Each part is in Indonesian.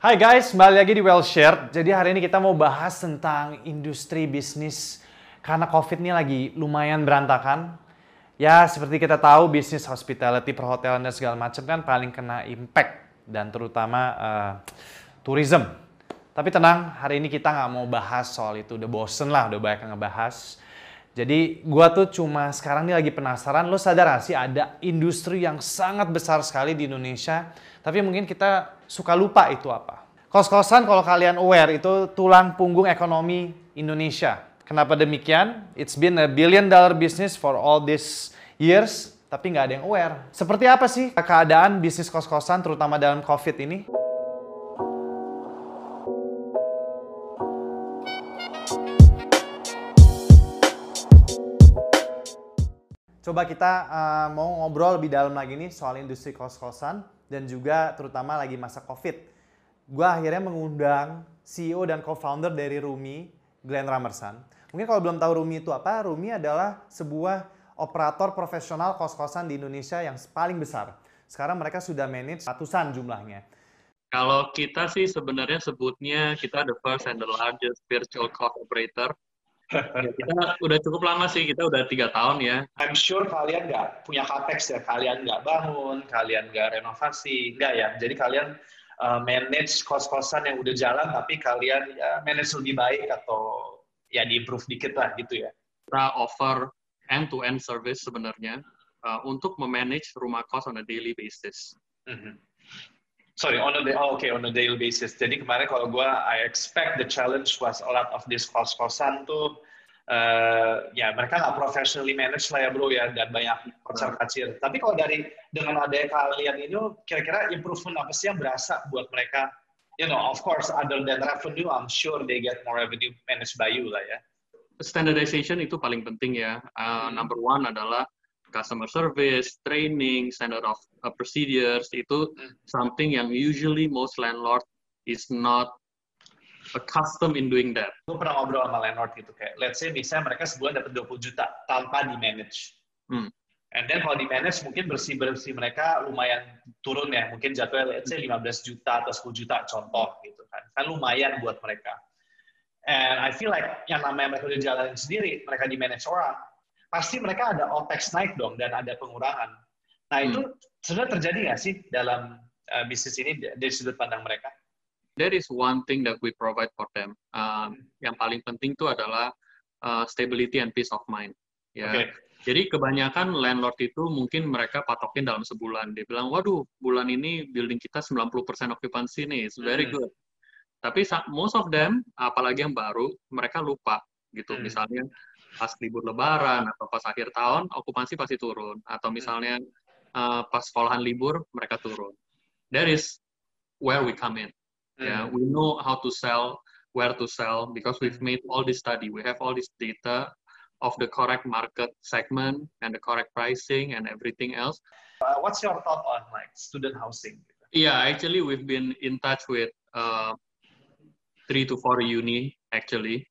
Hai guys, kembali lagi di Well Shared. Jadi hari ini kita mau bahas tentang industri bisnis karena COVID ini lagi lumayan berantakan. Ya, seperti kita tahu bisnis hospitality, perhotelan dan segala macam kan paling kena impact dan terutama uh, tourism. Tapi tenang, hari ini kita nggak mau bahas soal itu. Udah bosen lah, udah banyak yang ngebahas. Jadi gua tuh cuma sekarang ini lagi penasaran, lo sadar gak sih ada industri yang sangat besar sekali di Indonesia, tapi mungkin kita suka lupa itu apa. Kos-kosan kalau kalian aware itu tulang punggung ekonomi Indonesia. Kenapa demikian? It's been a billion dollar business for all these years, tapi nggak ada yang aware. Seperti apa sih keadaan bisnis kos-kosan terutama dalam COVID ini? Coba kita uh, mau ngobrol lebih dalam lagi nih soal industri kos-kosan dan juga terutama lagi masa COVID. Gue akhirnya mengundang CEO dan co-founder dari Rumi, Glenn Ramersan. Mungkin kalau belum tahu Rumi itu apa, Rumi adalah sebuah operator profesional kos-kosan di Indonesia yang paling besar. Sekarang mereka sudah manage ratusan jumlahnya. Kalau kita sih sebenarnya sebutnya kita the first and the largest virtual cost operator ya, kita udah cukup lama sih, kita udah tiga tahun ya. I'm sure kalian nggak punya capex ya, kalian nggak bangun, kalian nggak renovasi, nggak ya. Jadi kalian uh, manage kos-kosan yang udah jalan, tapi kalian ya, manage lebih baik atau ya di-improve dikit lah gitu ya. Kita offer end-to-end service sebenarnya uh, untuk memanage rumah kos on a daily basis. Mm -hmm. Sorry, on a day, oh, okay, on a daily basis. Jadi kemarin kalau gue, I expect the challenge was a lot of this kos-kosan tuh, uh, ya mereka nggak professionally manage lah ya bro ya, dan banyak konser kecil. Tapi kalau dari dengan adanya kalian ini, kira-kira improvement apa sih yang berasa buat mereka? You know, of course, other than revenue, I'm sure they get more revenue managed by you lah ya. Standardization itu paling penting ya. Uh, hmm. Number one adalah customer service, training, standard of uh, procedures itu hmm. something yang usually most landlord is not accustomed in doing that. Gue pernah ngobrol sama landlord gitu kayak, let's say misalnya mereka sebulan dapat 20 juta tanpa di manage. Hmm. And then kalau di manage mungkin bersih bersih mereka lumayan turun ya, mungkin jatuhnya let's say 15 juta atau 10 juta contoh gitu kan, kan lumayan buat mereka. And I feel like yang namanya mereka udah jalanin sendiri, mereka di manage orang, pasti mereka ada OPEX naik dong dan ada pengurangan. Nah hmm. itu sebenarnya terjadi nggak sih dalam uh, bisnis ini dari sudut pandang mereka? There is one thing that we provide for them. Um, yang paling penting itu adalah uh, stability and peace of mind. Ya. Okay. Jadi kebanyakan landlord itu mungkin mereka patokin dalam sebulan. Dia bilang, waduh, bulan ini building kita 90% occupancy nih, it's very hmm. good. Tapi most of them, apalagi yang baru, mereka lupa gitu. Hmm. Misalnya pas libur lebaran atau pas akhir tahun okupansi pasti turun atau hmm. misalnya uh, pas sekolahan libur mereka turun. That is where we come in. Mm. Yeah, we know how to sell, where to sell because we've hmm. made all this study. We have all this data of the correct market segment and the correct pricing and everything else. Uh, what's your thought on like student housing? Yeah, actually we've been in touch with uh, three to four uni actually.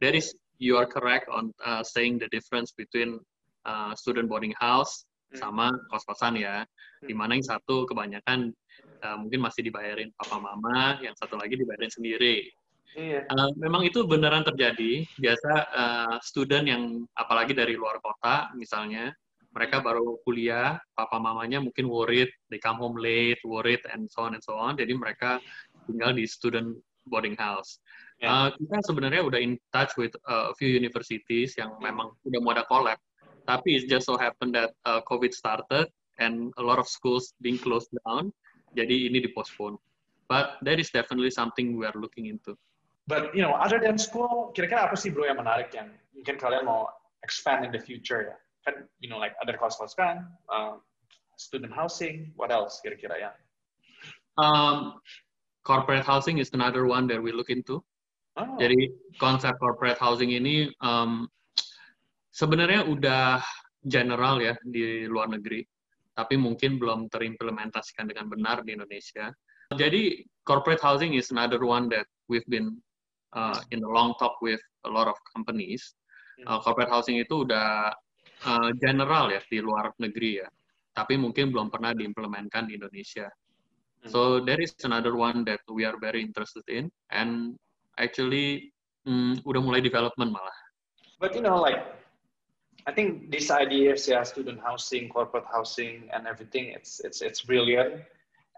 There is you are correct on uh, saying the difference between uh, student boarding house hmm. sama kos-kosan ya. Hmm. Di mana yang satu kebanyakan uh, mungkin masih dibayarin papa mama, yang satu lagi dibayarin sendiri. Iya. Uh, memang itu beneran terjadi. Biasa uh, student yang apalagi dari luar kota misalnya, mereka hmm. baru kuliah, papa mamanya mungkin worried, they come home late, worried and so on and so on. Jadi mereka tinggal di student boarding house. Yeah. Uh, kita sebenarnya udah in touch with uh, a few universities yang memang udah mau ada collab. Tapi it just so happen that uh, COVID started and a lot of schools being closed down. Jadi ini dipostpone. But that is definitely something we are looking into. But you know, other than school, kira-kira apa sih bro yang menarik yang mungkin kalian mau expand in the future ya? Kan, you know, like other course kan, uh, student housing, what else kira-kira ya? Um, corporate housing is another one that we look into. Oh. Jadi konsep corporate housing ini um, sebenarnya udah general ya di luar negeri, tapi mungkin belum terimplementasikan dengan benar di Indonesia. Jadi corporate housing is another one that we've been uh, in a long talk with a lot of companies. Hmm. Uh, corporate housing itu udah uh, general ya di luar negeri ya, tapi mungkin belum pernah diimplementkan di Indonesia. So there is another one that we are very interested in, and actually mm, udah mulai development malah. But you know, like I think these ideas, yeah, student housing, corporate housing, and everything, it's it's it's brilliant.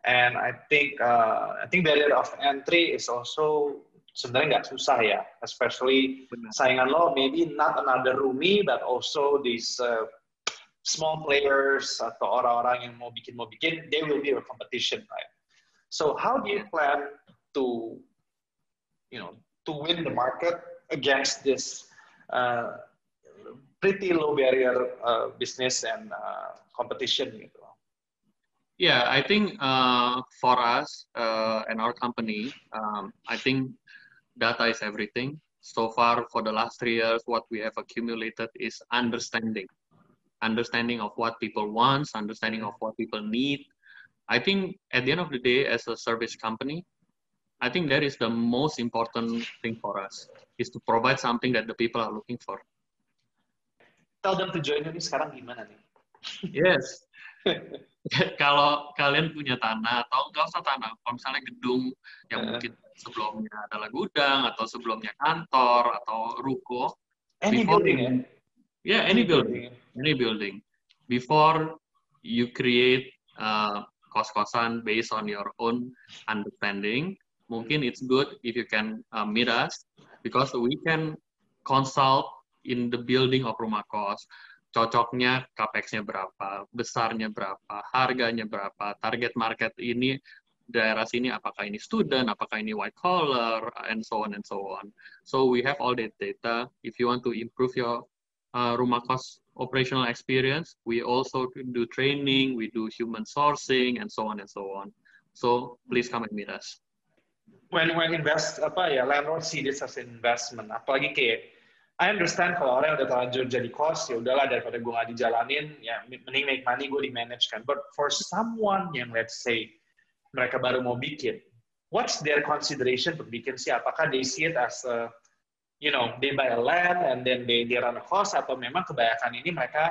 And I think uh, I think barrier of entry is also sebenarnya nggak susah ya, especially Benar. saingan lo maybe not another Rumi, but also these uh, small players atau orang-orang yang mau bikin mau bikin, they will be a competition, right? So how do you plan to, you know, to win the market against this uh, pretty low barrier uh, business and uh, competition? Yeah, I think uh, for us uh, and our company, um, I think data is everything. So far, for the last three years, what we have accumulated is understanding understanding of what people want, understanding of what people need. I think at the end of the day, as a service company, I think that is the most important thing for us is to provide something that the people are looking for. Tell them to join ini sekarang gimana nih? Yes. kalau kalian punya tanah atau nggak usah tanah, kalau misalnya gedung yang uh. mungkin sebelumnya adalah gudang atau sebelumnya kantor atau ruko, any building ya? Yeah, any building, any building. Before you create uh, kos-kosan based on your own understanding, mungkin it's good if you can uh, meet us because we can consult in the building of rumah kos. Cocoknya capex-nya berapa, besarnya berapa, harganya berapa, target market ini daerah sini apakah ini student, apakah ini white collar, and so on and so on. So we have all that data. If you want to improve your uh, rumah kos operational experience. We also do training, we do human sourcing, and so on and so on. So please come and meet us. When when invest apa ya landlord see this as investment, apalagi kayak I understand kalau orang udah terlanjur jadi kos ya udahlah daripada gue nggak dijalanin ya mending make money gue di manage kan. But for someone yang let's say mereka baru mau bikin, what's their consideration untuk bikin sih? Apakah they see it as a you know they buy a land and then they, they run a cost atau memang kebanyakan ini mereka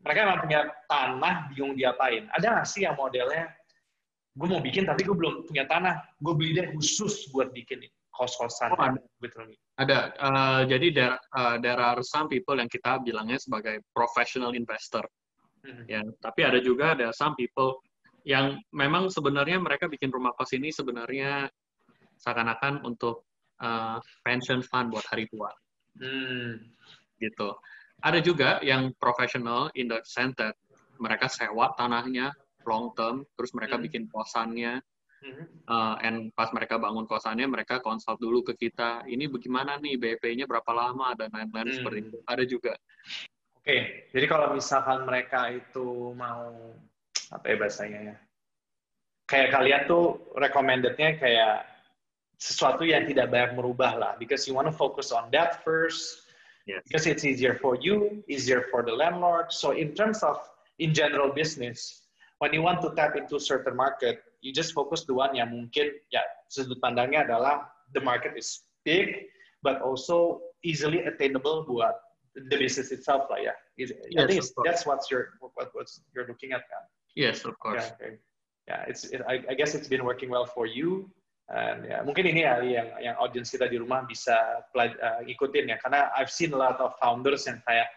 mereka memang punya tanah bingung diapain. Ada nggak sih yang modelnya? Gue mau bikin tapi gue belum punya tanah. Gue beli deh khusus buat bikin kos-kosan. Oh, ada. Ada. Uh, jadi there, uh, there are some people yang kita bilangnya sebagai professional investor. Hmm. ya tapi ada juga ada some people yang memang sebenarnya mereka bikin rumah kos ini sebenarnya seakan-akan untuk uh, pension fund buat hari tua. Hmm. Gitu. Ada juga yang profesional in the center, mereka sewa tanahnya long term, terus mereka hmm. bikin kosannya, uh, and pas mereka bangun kosannya, mereka konsult dulu ke kita, ini bagaimana nih BP-nya berapa lama dan lain-lain hmm. seperti itu. Ada juga. Oke, okay. jadi kalau misalkan mereka itu mau apa ya bahasanya ya, kayak kalian tuh recommendednya kayak sesuatu yang tidak banyak merubah lah. Because you want to focus on that first. Yes. because it's easier for you easier for the landlord. So in terms of in general business when you want to tap into certain market you just focus the one yang mungkin ya sudut pandangnya adalah the market is big but also easily attainable buat the business itself lah ya. Yes, I think that's what's your what, what's you're looking at kan yes of course. Yeah, okay. yeah it's it, I, I guess it's been working well for you And, ya, mungkin ini ya yang yang audiens kita di rumah bisa uh, ikutin ya karena I've seen a lot of founders yang kayak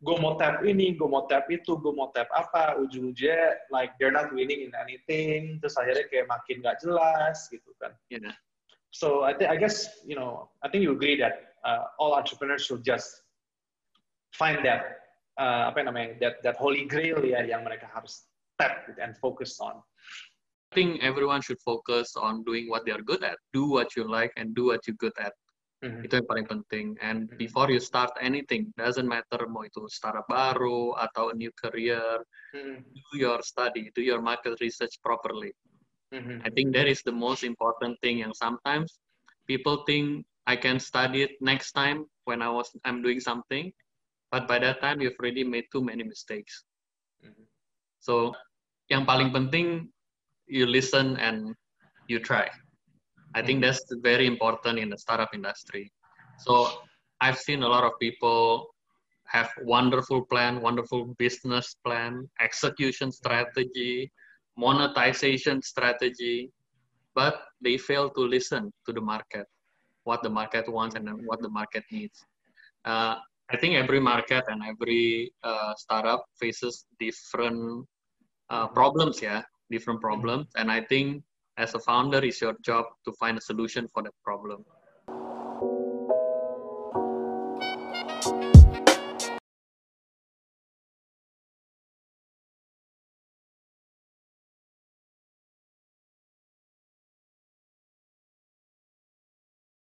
gue mau tap ini, gue mau tap itu, gue mau tap apa, ujung-ujungnya like they're not winning in anything, terus akhirnya kayak makin gak jelas gitu kan. Yeah. So I, I guess you know I think you agree that uh, all entrepreneurs should just find that uh, apa namanya that that holy grail ya yang mereka harus tap and focus on. Think everyone should focus on doing what they are good at. Do what you like and do what you're good at. Mm-hmm. Itu yang paling penting. And mm-hmm. before you start anything, doesn't matter mau itu startup baru atau a new career, mm-hmm. do your study, do your market research properly. Mm-hmm. I think that is the most important thing. Yang sometimes people think I can study it next time when I was I'm doing something, but by that time you've already made too many mistakes. Mm-hmm. So yang paling penting you listen and you try. I think that's very important in the startup industry. So I've seen a lot of people have wonderful plan, wonderful business plan, execution strategy, monetization strategy, but they fail to listen to the market, what the market wants and what the market needs. Uh, I think every market and every uh, startup faces different uh, problems, yeah, different mm-hmm. problems. And I think as a founder, it's your job to find a solution for that problem.